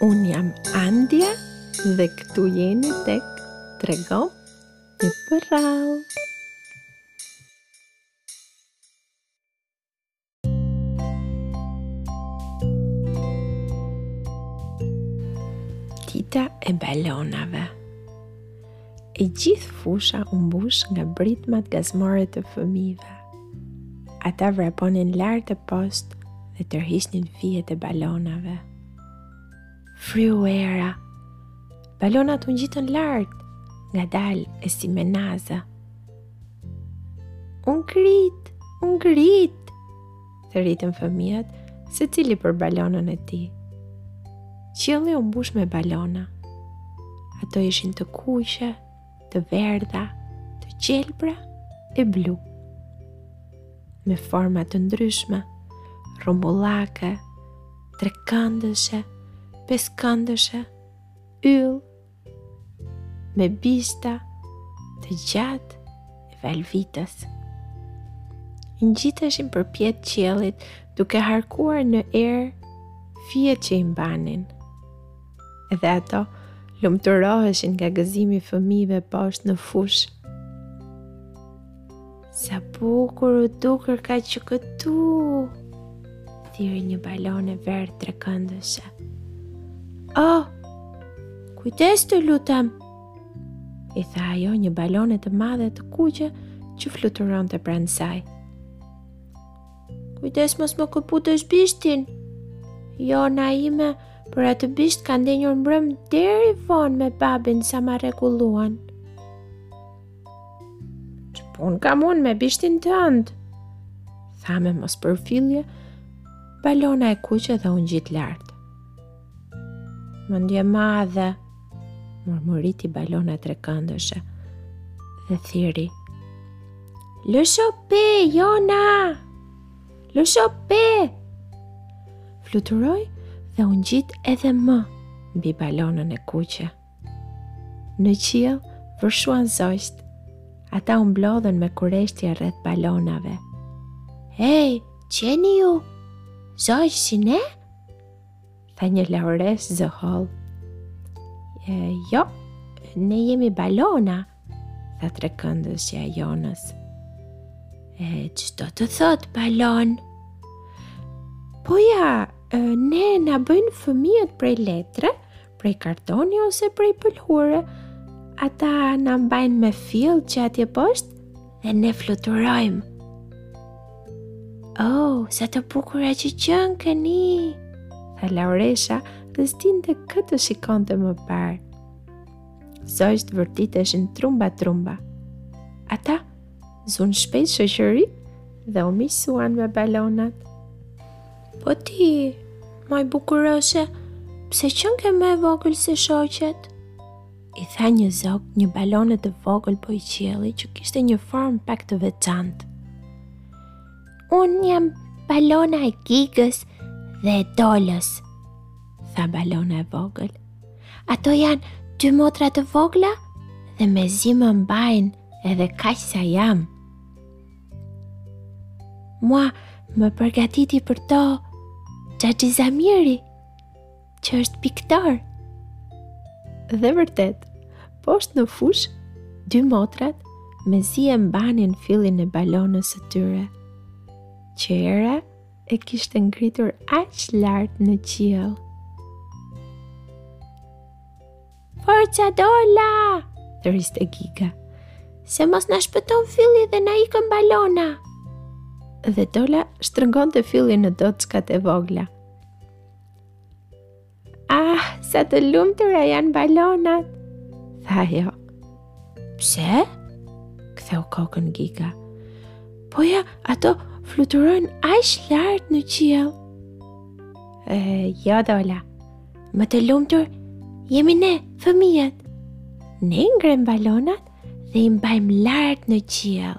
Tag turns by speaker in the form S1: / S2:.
S1: Unë jam Andja dhe këtu jeni tek Trego një përrallë. Dita e balonave. E gjithë fusha u mbush nga britmat gazmore të fëmijëve. Ata vraponin lart e poshtë dhe tërhiqnin fijet e balonave. Fryu era. Balonat u ngjitën lart, ngadalë e si me naze. U ngrit, u ngrit, Thërritnin fëmijët, secili për balonën e tij. Qielli u mbush me balona. Ato ishin të kuqe, të verdha, të gjelbra e blu. Me forma të ndryshme, rrumbullake, trekëndëshe, pesëkëndëshe, yll me bishta të gjatë e valvitës. Ngjiteshin përpjetë qiellit duke harkuar në erë fijet që i mbanin. Edhe ato lumturoheshin nga gëzimi i fëmijëve poshtë në fushë. Sa bukur u dukërka që këtu! Thirri një balonë e verdhë trekëndëshe. Oh, kujdes të lutem! I tha ajo një balone të madhe të kuqe që fluturonte pranë saj. Kujdes mos më këputësh bishtin! Jona ime, për atë bisht ka ndenjur mbrëm deri vonë me babin sa ma rregulluan. Ç'punë kam unë me bishtin tënd? Tha me mospërfillje balona e kuqe dhe u ngjit lart. Mendjemadhe, murmuriti balona trekëndëshe dhe thirri. Lësho pe, Jona! Lësho pe! Fluturoi dhe u ngjit edhe më mbi balonën e kuqe. Në qiell vërshuan zogjtë. Ata u mblodhën me kureshtje rreth balonave. Hej, ç'jeni ju? Zogj si ne? Tha një laureshë zëhollë. Jo, ne jemi balona, tha trekëndëshja e Jonës. E ç'do të thotë balonë? Po ja, ne na bëjnë fëmijët prej letre, prej kartoni ose prej pëlhure, ata na mbajnë me fill që atje poshtë dhe ne fluturojmë. Oh, sa të bukura që qënkeni, tha lauresha dhe s'dinte kë të shikonte më parë. Zogjtë vërtiteshin trumba trumba. Ata zunë shpejt shoqëri dhe u miqësuan me balonat. Po ti, moj bukuroshe, pse qënke më e vogël se shoqet? I tha një zog një balone të vogël bojëqielli që kishte një formë pak të veçantë. Unë jam balona e Gigës dhe e Dolës, tha balona e vogël. Ato janë dy motra të vogla dhe mezi më mbajnë edhe kaq sa jam. Mua më përgatiti për to xhaxhi Zamiri, që është piktor. Dhe vërtet, poshtë në fushë, dy motrat mezi e mbanin fillin e balonës së tyre, që era e kishte ngritur aq lart në qiell. Forca Dola! Thërriste Giga. Se mos na shpëton filli dhe na ikën balona. Dhe Dola shtrëngonte fillin në doçkat e vogla. Ah, sa të lumtura janë balonat, tha ajo. Pse? Ktheu kokën Giga. Po ja, ato fluturojnë aq lart në qiell. E, jo Dola. Më të lumtur jemi ne, fëmijët. Ne i ngremë balonat dhe i mbajmë lart në qiell.